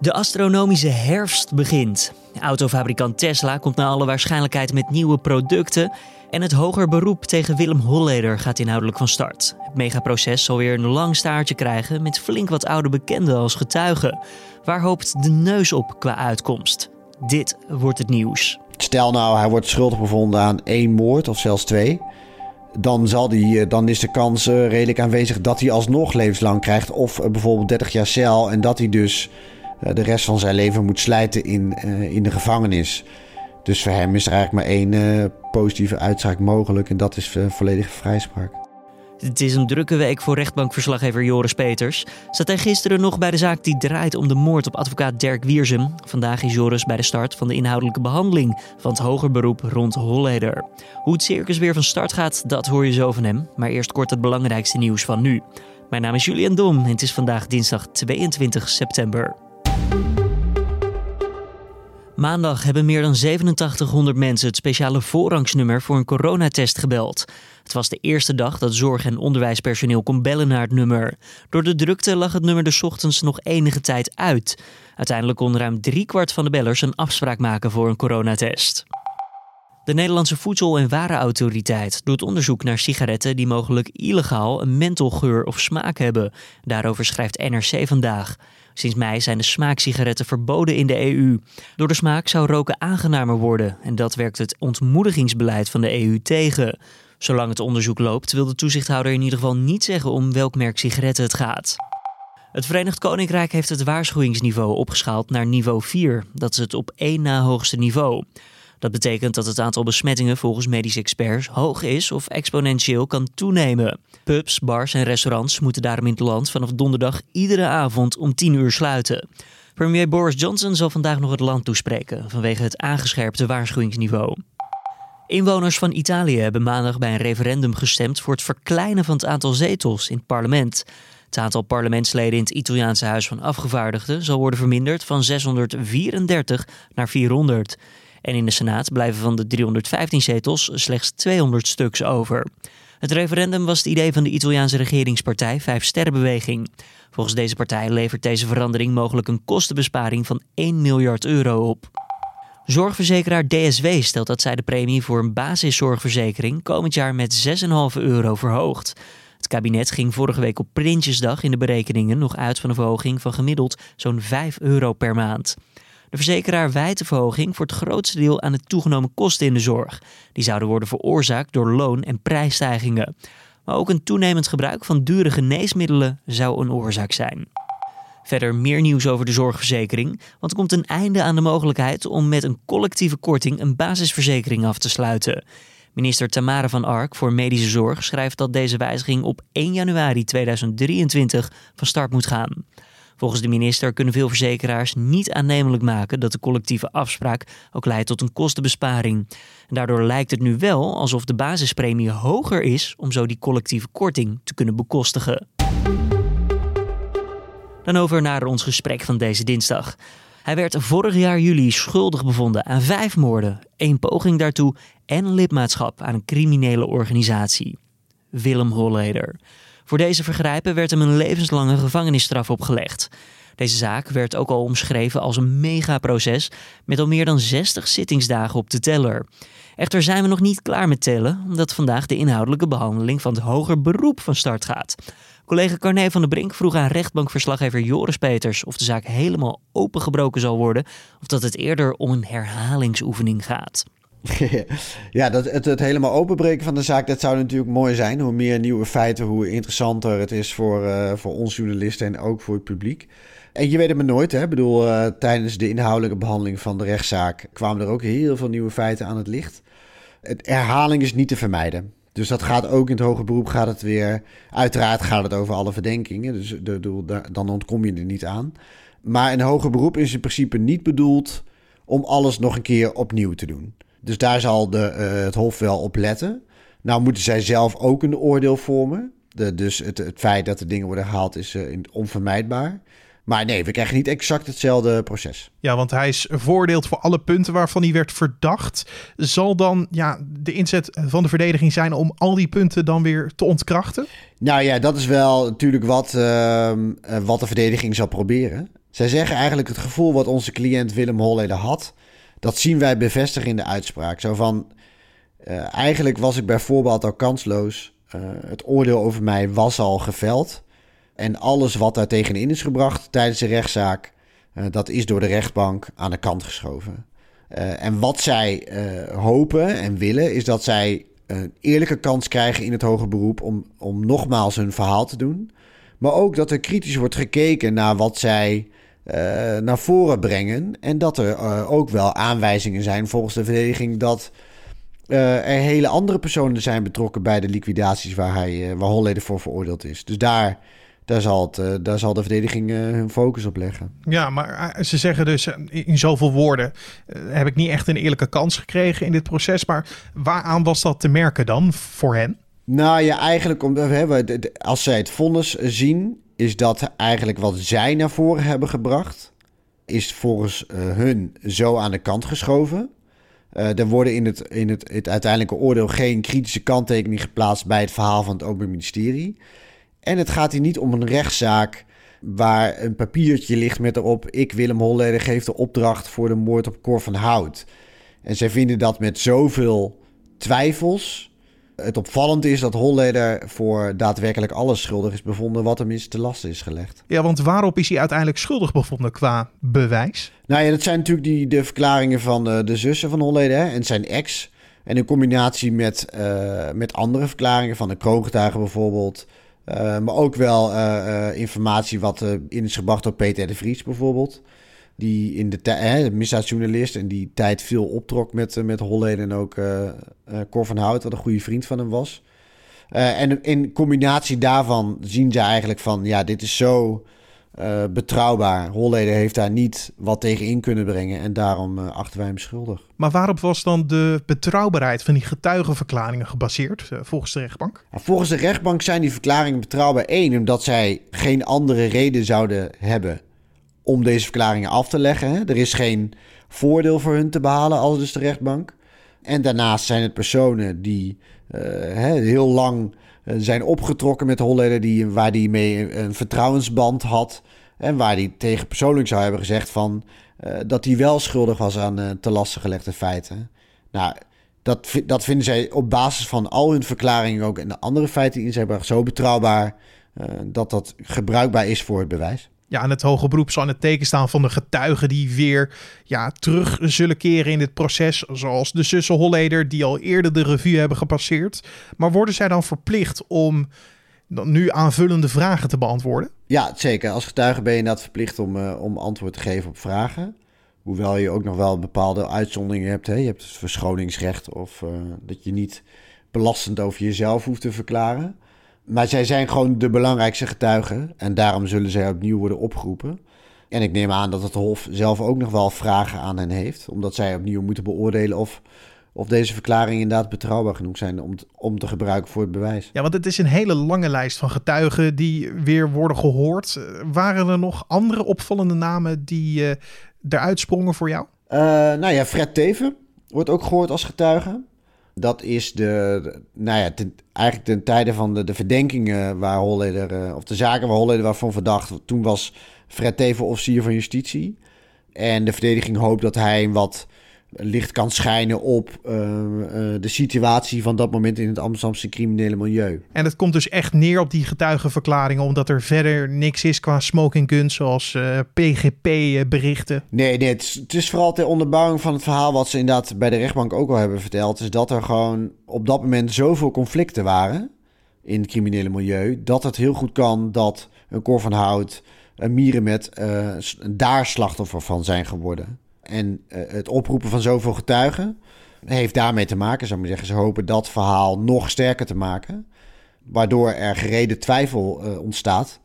De astronomische herfst begint. Autofabrikant Tesla komt naar alle waarschijnlijkheid met nieuwe producten. En het hoger beroep tegen Willem Holleder gaat inhoudelijk van start. Het megaproces zal weer een lang staartje krijgen met flink wat oude bekenden als getuigen. Waar hoopt de neus op qua uitkomst? Dit wordt het nieuws. Stel nou, hij wordt schuldig bevonden aan één moord of zelfs twee. Dan, zal die, dan is de kans eh, redelijk aanwezig dat hij alsnog levenslang krijgt. Of eh, bijvoorbeeld 30 jaar cel en dat hij dus eh, de rest van zijn leven moet slijten in, uh, in de gevangenis. Dus voor hem is er eigenlijk maar één uh, positieve uitspraak mogelijk en dat is volledige vrijspraak. Het is een drukke week voor rechtbankverslaggever Joris Peters. Zat hij gisteren nog bij de zaak die draait om de moord op advocaat Dirk Wiersum. Vandaag is Joris bij de start van de inhoudelijke behandeling van het hoger beroep rond Holleder. Hoe het circus weer van start gaat, dat hoor je zo van hem. Maar eerst kort het belangrijkste nieuws van nu. Mijn naam is Julian Dom en het is vandaag dinsdag 22 september. Maandag hebben meer dan 8700 mensen het speciale voorrangsnummer voor een coronatest gebeld. Het was de eerste dag dat zorg- en onderwijspersoneel kon bellen naar het nummer. Door de drukte lag het nummer de ochtends nog enige tijd uit. Uiteindelijk kon ruim driekwart van de bellers een afspraak maken voor een coronatest. De Nederlandse Voedsel- en Warenautoriteit doet onderzoek naar sigaretten die mogelijk illegaal een mentholgeur of smaak hebben. Daarover schrijft NRC vandaag. Sinds mei zijn de smaaksigaretten verboden in de EU. Door de smaak zou roken aangenamer worden en dat werkt het ontmoedigingsbeleid van de EU tegen. Zolang het onderzoek loopt, wil de toezichthouder in ieder geval niet zeggen om welk merk sigaretten het gaat. Het Verenigd Koninkrijk heeft het waarschuwingsniveau opgeschaald naar niveau 4. Dat is het op één na hoogste niveau. Dat betekent dat het aantal besmettingen volgens medische experts hoog is of exponentieel kan toenemen. Pubs, bars en restaurants moeten daarom in het land vanaf donderdag iedere avond om 10 uur sluiten. Premier Boris Johnson zal vandaag nog het land toespreken vanwege het aangescherpte waarschuwingsniveau. Inwoners van Italië hebben maandag bij een referendum gestemd voor het verkleinen van het aantal zetels in het parlement. Het aantal parlementsleden in het Italiaanse Huis van Afgevaardigden zal worden verminderd van 634 naar 400. En in de Senaat blijven van de 315 zetels slechts 200 stuks over. Het referendum was het idee van de Italiaanse regeringspartij Vijf Sterrenbeweging. Volgens deze partij levert deze verandering mogelijk een kostenbesparing van 1 miljard euro op. Zorgverzekeraar DSW stelt dat zij de premie voor een basiszorgverzekering komend jaar met 6,5 euro verhoogt. Het kabinet ging vorige week op Prinsjesdag in de berekeningen nog uit van een verhoging van gemiddeld zo'n 5 euro per maand. De verzekeraar wijt de verhoging voor het grootste deel aan de toegenomen kosten in de zorg. Die zouden worden veroorzaakt door loon- en prijsstijgingen. Maar ook een toenemend gebruik van dure geneesmiddelen zou een oorzaak zijn. Verder meer nieuws over de zorgverzekering, want er komt een einde aan de mogelijkheid om met een collectieve korting een basisverzekering af te sluiten. Minister Tamara van Ark voor Medische Zorg schrijft dat deze wijziging op 1 januari 2023 van start moet gaan. Volgens de minister kunnen veel verzekeraars niet aannemelijk maken dat de collectieve afspraak ook leidt tot een kostenbesparing. En daardoor lijkt het nu wel alsof de basispremie hoger is om zo die collectieve korting te kunnen bekostigen. Dan over naar ons gesprek van deze dinsdag. Hij werd vorig jaar juli schuldig bevonden aan vijf moorden, één poging daartoe en lidmaatschap aan een criminele organisatie. Willem Holleder. Voor deze vergrijpen werd hem een levenslange gevangenisstraf opgelegd. Deze zaak werd ook al omschreven als een megaproces met al meer dan 60 zittingsdagen op de teller. Echter zijn we nog niet klaar met tellen, omdat vandaag de inhoudelijke behandeling van het hoger beroep van start gaat. Collega Carné van der Brink vroeg aan rechtbankverslaggever Joris Peters of de zaak helemaal opengebroken zal worden of dat het eerder om een herhalingsoefening gaat. ja, dat, het, het helemaal openbreken van de zaak, dat zou natuurlijk mooi zijn. Hoe meer nieuwe feiten, hoe interessanter het is voor, uh, voor ons journalisten en ook voor het publiek. En je weet het maar nooit, hè. Ik bedoel, uh, tijdens de inhoudelijke behandeling van de rechtszaak kwamen er ook heel veel nieuwe feiten aan het licht. Het herhaling is niet te vermijden. Dus dat gaat ook in het hoger beroep gaat het weer. Uiteraard gaat het over alle verdenkingen. Dus de, de, dan ontkom je er niet aan. Maar een hoger beroep is in principe niet bedoeld om alles nog een keer opnieuw te doen. Dus daar zal de, uh, het Hof wel op letten. Nou moeten zij zelf ook een oordeel vormen. De, dus het, het feit dat de dingen worden gehaald is uh, onvermijdbaar. Maar nee, we krijgen niet exact hetzelfde proces. Ja, want hij is veroordeeld voor alle punten waarvan hij werd verdacht. Zal dan ja, de inzet van de verdediging zijn om al die punten dan weer te ontkrachten? Nou ja, dat is wel natuurlijk wat, uh, wat de verdediging zal proberen. Zij zeggen eigenlijk het gevoel wat onze cliënt Willem Holleder had, dat zien wij bevestigen in de uitspraak. Zo van, uh, eigenlijk was ik bij voorbaat al kansloos. Uh, het oordeel over mij was al geveld. En alles wat daar tegenin is gebracht tijdens de rechtszaak, uh, dat is door de rechtbank aan de kant geschoven. en wat zij hopen en willen, is dat zij een eerlijke kans krijgen in het hoger beroep om, om nogmaals hun verhaal te doen. Maar ook dat er kritisch wordt gekeken naar wat zij naar voren brengen. En dat er uh, ook wel aanwijzingen zijn volgens de verdediging dat uh, er hele andere personen zijn betrokken bij de liquidaties waar, hij, waar Holleder voor veroordeeld is. Dus daar, daar, zal, het, daar zal de verdediging hun focus op leggen. Ja, maar ze zeggen dus in zoveel woorden: heb ik niet echt een eerlijke kans gekregen in dit proces. Maar waaraan was dat te merken dan voor hen? Nou ja, eigenlijk om, als zij het vonnis zien, is dat eigenlijk wat zij naar voren hebben gebracht, is volgens uh, hun zo aan de kant geschoven. Uh, er worden in, het, in het, het uiteindelijke oordeel geen kritische kanttekening geplaatst bij het verhaal van het Openbaar Ministerie. En het gaat hier niet om een rechtszaak waar een papiertje ligt met erop: Ik, Willem Holleder, geef de opdracht voor de moord op Cor van Hout. En zij vinden dat met zoveel twijfels het opvallend is dat Holleder voor daadwerkelijk alles schuldig is bevonden wat hem is te last is gelegd. Ja, want waarop is hij uiteindelijk schuldig bevonden qua bewijs? Nou ja, dat zijn natuurlijk die, de verklaringen van de, de zussen van Holleder en zijn ex. En in combinatie met, uh, met andere verklaringen van de kroongetuigen bijvoorbeeld. Uh, maar ook wel uh, informatie wat in is gebracht door Peter de Vries bijvoorbeeld die in de tijd, misdaadjournalist en die tijd veel optrok met, uh, met Holleden en ook uh, uh, Cor van Hout, wat een goede vriend van hem was. en in combinatie daarvan zien ze eigenlijk van, ja, dit is zo betrouwbaar. Holleden heeft daar niet wat tegen in kunnen brengen en daarom achten wij hem schuldig. Maar waarop was dan de betrouwbaarheid van die getuigenverklaringen gebaseerd volgens de rechtbank? Volgens de rechtbank zijn die verklaringen betrouwbaar. één, omdat zij geen andere reden zouden hebben om deze verklaringen af te leggen. Hè. Er is geen voordeel voor hun te behalen als dus de rechtbank. En daarnaast zijn het personen die uh, heel lang uh, zijn opgetrokken met Holleder, die, waar die mee een vertrouwensband had. En waar die tegen persoonlijk zou hebben gezegd van, uh, dat hij wel schuldig was aan te lasten gelegde feiten. Nou, dat, dat vinden zij op basis van al hun verklaringen ook en de andere feiten die ze hebben zo betrouwbaar dat dat gebruikbaar is voor het bewijs ja, en het hoge beroep zal in het teken staan van de getuigen die weer ja, terug zullen keren in dit proces. Zoals de zussen Holleder die al eerder de revue hebben gepasseerd. Maar worden zij dan verplicht om nu aanvullende vragen te beantwoorden? Ja, zeker. Als getuige ben je inderdaad verplicht om, uh, om antwoord te geven op vragen. Hoewel je ook nog wel bepaalde uitzonderingen hebt. Hè? Je hebt het verschoningsrecht of uh, dat je niet belastend over jezelf hoeft te verklaren. Maar zij zijn gewoon de belangrijkste getuigen. En daarom zullen zij opnieuw worden opgeroepen. En ik neem aan dat het Hof zelf ook nog wel vragen aan hen heeft. Omdat zij opnieuw moeten beoordelen of, of deze verklaringen inderdaad betrouwbaar genoeg zijn om, om te gebruiken voor het bewijs. Ja, want het is een hele lange lijst van getuigen die weer worden gehoord. Waren er nog andere opvallende namen die uh, eruit sprongen voor jou? Uh, nou ja, Fred Teven wordt ook gehoord als getuige. Dat is de, nou ja, eigenlijk ten tijde van de, de verdenkingen waar Holleder, uh, of de zaken waar Holleder waarvan verdacht. Toen was Fred Teven officier van justitie. En de verdediging hoopt dat hij wat licht kan schijnen op uh, uh, de situatie van dat moment in het Amsterdamse criminele milieu. En het komt dus echt neer op die getuigenverklaringen, omdat er verder niks is qua smoking guns zoals uh, PGP-berichten. Nee, nee het, is, het is vooral ter onderbouwing van het verhaal wat ze inderdaad bij de rechtbank ook al hebben verteld. Is dat er gewoon op dat moment zoveel conflicten waren in het criminele milieu, dat het heel goed kan dat een Cor van Hout, een Mieren met daar slachtoffer van zijn geworden. En uh, het oproepen van zoveel getuigen heeft daarmee te maken, zou ik maar zeggen. Ze hopen dat verhaal nog sterker te maken. Waardoor er gereden twijfel uh, ontstaat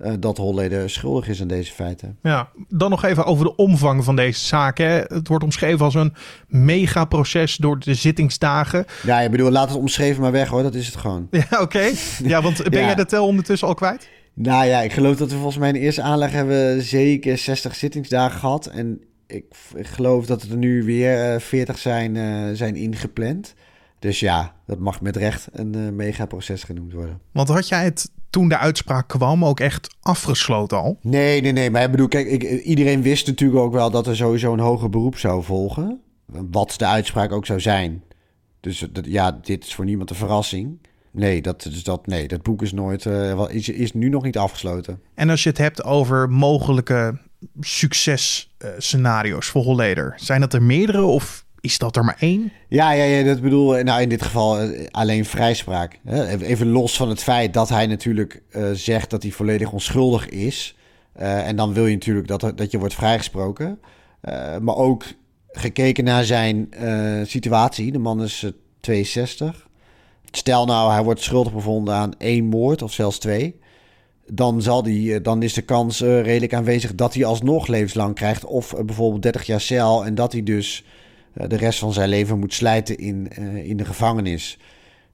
uh, dat Holleder schuldig is aan deze feiten. Ja, dan nog even over de omvang van deze zaak. Hè. Het wordt omschreven als een megaproces door de zittingsdagen. Ja, je bedoel, laat het omschreven maar weg hoor, dat is het gewoon. Ja, oké. Okay. Ja, want ben ja. jij de tel ondertussen al kwijt? Nou ja, ik geloof dat we volgens mij in de eerste aanleg hebben zeker 60 zittingsdagen gehad. En ik, ik, geloof dat er nu weer uh, 40 zijn, uh, zijn ingepland. Dus ja, dat mag met recht een uh, megaproces genoemd worden. Want had jij het toen de uitspraak kwam ook echt afgesloten al? Nee, nee, nee. Maar ik bedoel, kijk, ik, iedereen wist natuurlijk ook wel dat er sowieso een hoger beroep zou volgen. Wat de uitspraak ook zou zijn. Dus dat, ja, dit is voor niemand een verrassing. Nee, dat, dus dat, nee, dat boek is nooit, uh, is, is nu nog niet afgesloten. En als je het hebt over mogelijke successcenario's voor Holleder, zijn dat er meerdere of is dat er maar één? Ja, ja, ja dat bedoel nou in dit geval eh, alleen vrijspraak. Even los van het feit dat hij natuurlijk uh, zegt dat hij volledig onschuldig is. En dan wil je natuurlijk dat, dat je wordt vrijgesproken. Maar ook gekeken naar zijn situatie. De man is 62. Stel nou, hij wordt schuldig bevonden aan één moord of zelfs twee. Dan, zal die, dan is de kans redelijk aanwezig dat hij alsnog levenslang krijgt. Of bijvoorbeeld 30 jaar cel. En dat hij dus eh, de rest van zijn leven moet slijten in, eh, in de gevangenis.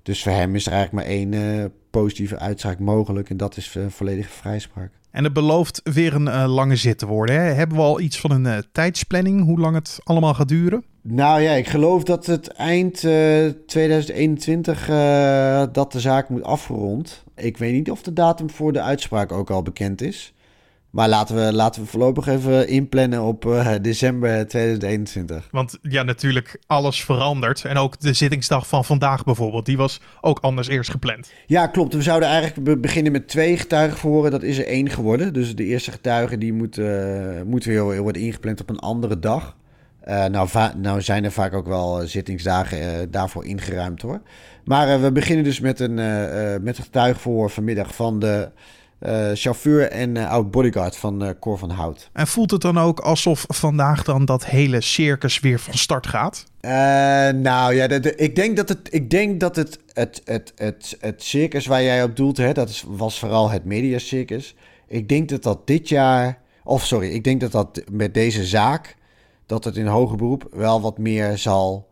Dus voor hem is er eigenlijk maar één eh, positieve uitspraak mogelijk. En dat is volledige vrijspraak. En het belooft weer een lange zit te worden. Hè? Hebben we al iets van een tijdsplanning? Hoe lang het allemaal gaat duren? Nou ja, ik geloof dat het eind 2021 dat de zaak moet afgerond. Ik weet niet of de datum voor de uitspraak ook al bekend is. Maar laten we, laten we voorlopig even inplannen op uh, december 2021. Want ja, natuurlijk alles verandert. En ook de zittingsdag van vandaag bijvoorbeeld, die was ook anders eerst gepland. Ja, klopt. We zouden eigenlijk beginnen met twee getuigenverhoren. Dat is er één geworden. Dus de eerste getuige die moet, uh, moet weer worden ingepland op een andere dag. Uh, nou, nou zijn er vaak ook wel zittingsdagen daarvoor ingeruimd hoor. Maar we beginnen dus met een, met een getuigenverhoor vanmiddag van de chauffeur en uh, oud bodyguard van Cor van Hout. En voelt het dan ook alsof vandaag dan dat hele circus weer van start gaat? nou ja, ik denk dat het, ik denk dat het, het, het, het, het circus waar jij op doelt, hè, dat is, was vooral het mediacircus. Ik denk dat dat dit jaar, of sorry, ik denk dat dat met deze zaak, dat het in hoger beroep wel wat meer zal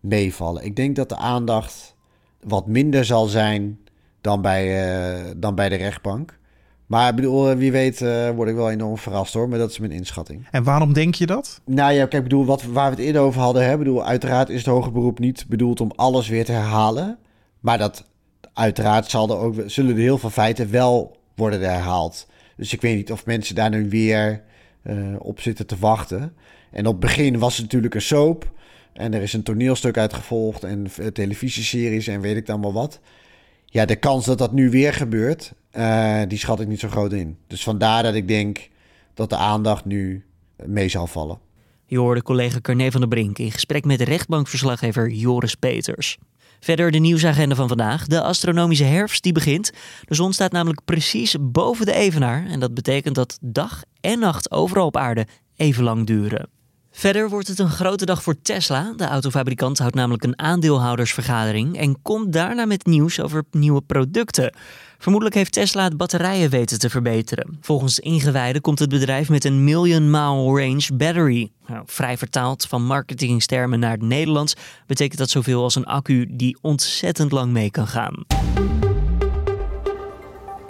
meevallen. Ik denk dat de aandacht wat minder zal zijn dan bij, dan bij de rechtbank. Maar ik bedoel, wie weet uh, word ik wel enorm verrast hoor. Maar dat is mijn inschatting. En waarom denk je dat? Nou ja, kijk, ik bedoel, wat, waar we het eerder over hadden. Hè, bedoel, uiteraard is het hoger beroep niet bedoeld om alles weer te herhalen. Maar dat uiteraard zal er ook, zullen er heel veel feiten wel worden herhaald. Dus ik weet niet of mensen daar nu weer uh, op zitten te wachten. En op het begin was het natuurlijk een soap. En er is een toneelstuk uitgevolgd en televisieseries en weet ik dan wel wat. Ja, de kans dat dat nu weer gebeurt, uh, die schat ik niet zo groot in. Dus vandaar dat ik denk dat de aandacht nu mee zal vallen. Je hoorde collega Carne van der Brink in gesprek met rechtbankverslaggever Joris Peters. Verder de nieuwsagenda van vandaag. De astronomische herfst die begint. De zon staat namelijk precies boven de evenaar. En dat betekent dat dag en nacht overal op aarde even lang duren. Verder wordt het een grote dag voor Tesla. De autofabrikant houdt namelijk een aandeelhoudersvergadering en komt daarna met nieuws over nieuwe producten. Vermoedelijk heeft Tesla het batterijen weten te verbeteren. Volgens ingewijden komt het bedrijf met een million mile range battery. Nou, vrij vertaald van marketingstermen naar het Nederlands betekent dat zoveel als een accu die ontzettend lang mee kan gaan.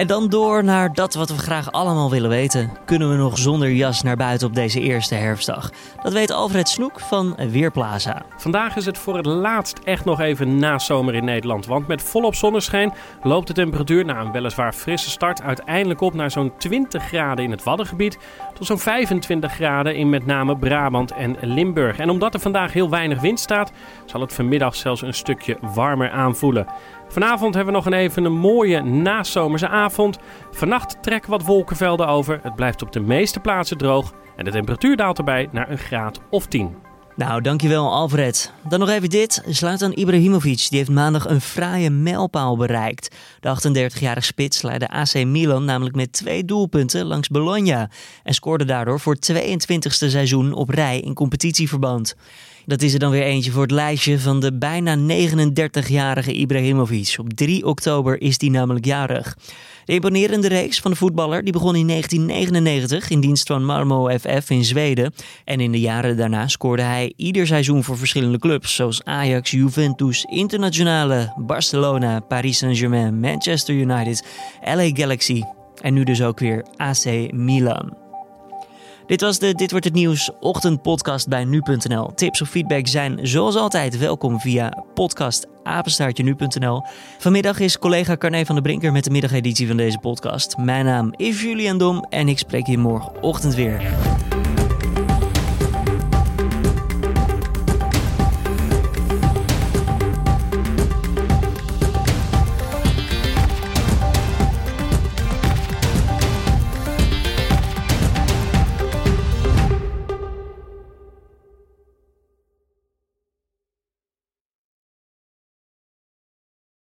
En dan door naar dat wat we graag allemaal willen weten. Kunnen we nog zonder jas naar buiten op deze eerste herfstdag? Dat weet Alfred Snoek van Weerplaza. Vandaag is het voor het laatst echt nog even na zomer in Nederland. Want met volop zonneschijn loopt de temperatuur na een weliswaar frisse start uiteindelijk op naar zo'n 20 graden in het Waddengebied. Tot zo'n 25 graden in met name Brabant en Limburg. En omdat er vandaag heel weinig wind staat, zal het vanmiddag zelfs een stukje warmer aanvoelen. Vanavond hebben we nog een even een mooie nazomerse avond. Vannacht trekken wat wolkenvelden over. Het blijft op de meeste plaatsen droog. En de temperatuur daalt erbij naar een graad of 10. Nou, dankjewel Alfred. Dan nog even dit. Zlatan Ibrahimovic die heeft maandag een fraaie mijlpaal bereikt. De 38-jarige spits leidde AC Milan namelijk met twee doelpunten langs Bologna. En scoorde daardoor voor 22e seizoen op rij in competitieverband. Dat is er dan weer eentje voor het lijstje van de bijna 39-jarige Ibrahimovic. Op 3 oktober is die namelijk jarig. De imponerende reeks van de voetballer die begon in 1999 in dienst van Malmo FF in Zweden. En in de jaren daarna scoorde hij ieder seizoen voor verschillende clubs zoals Ajax, Juventus, Internationale, Barcelona, Paris Saint-Germain, Manchester United, LA Galaxy en nu dus ook weer AC Milan. Dit was de Dit wordt het nieuws ochtendpodcast bij nu.nl. Tips of feedback zijn zoals altijd welkom via podcastapenstaartje.nu.nl. Vanmiddag is collega Carne van der Brinker met de middageditie van deze podcast. Mijn naam is Julian Dom en ik spreek je morgenochtend weer.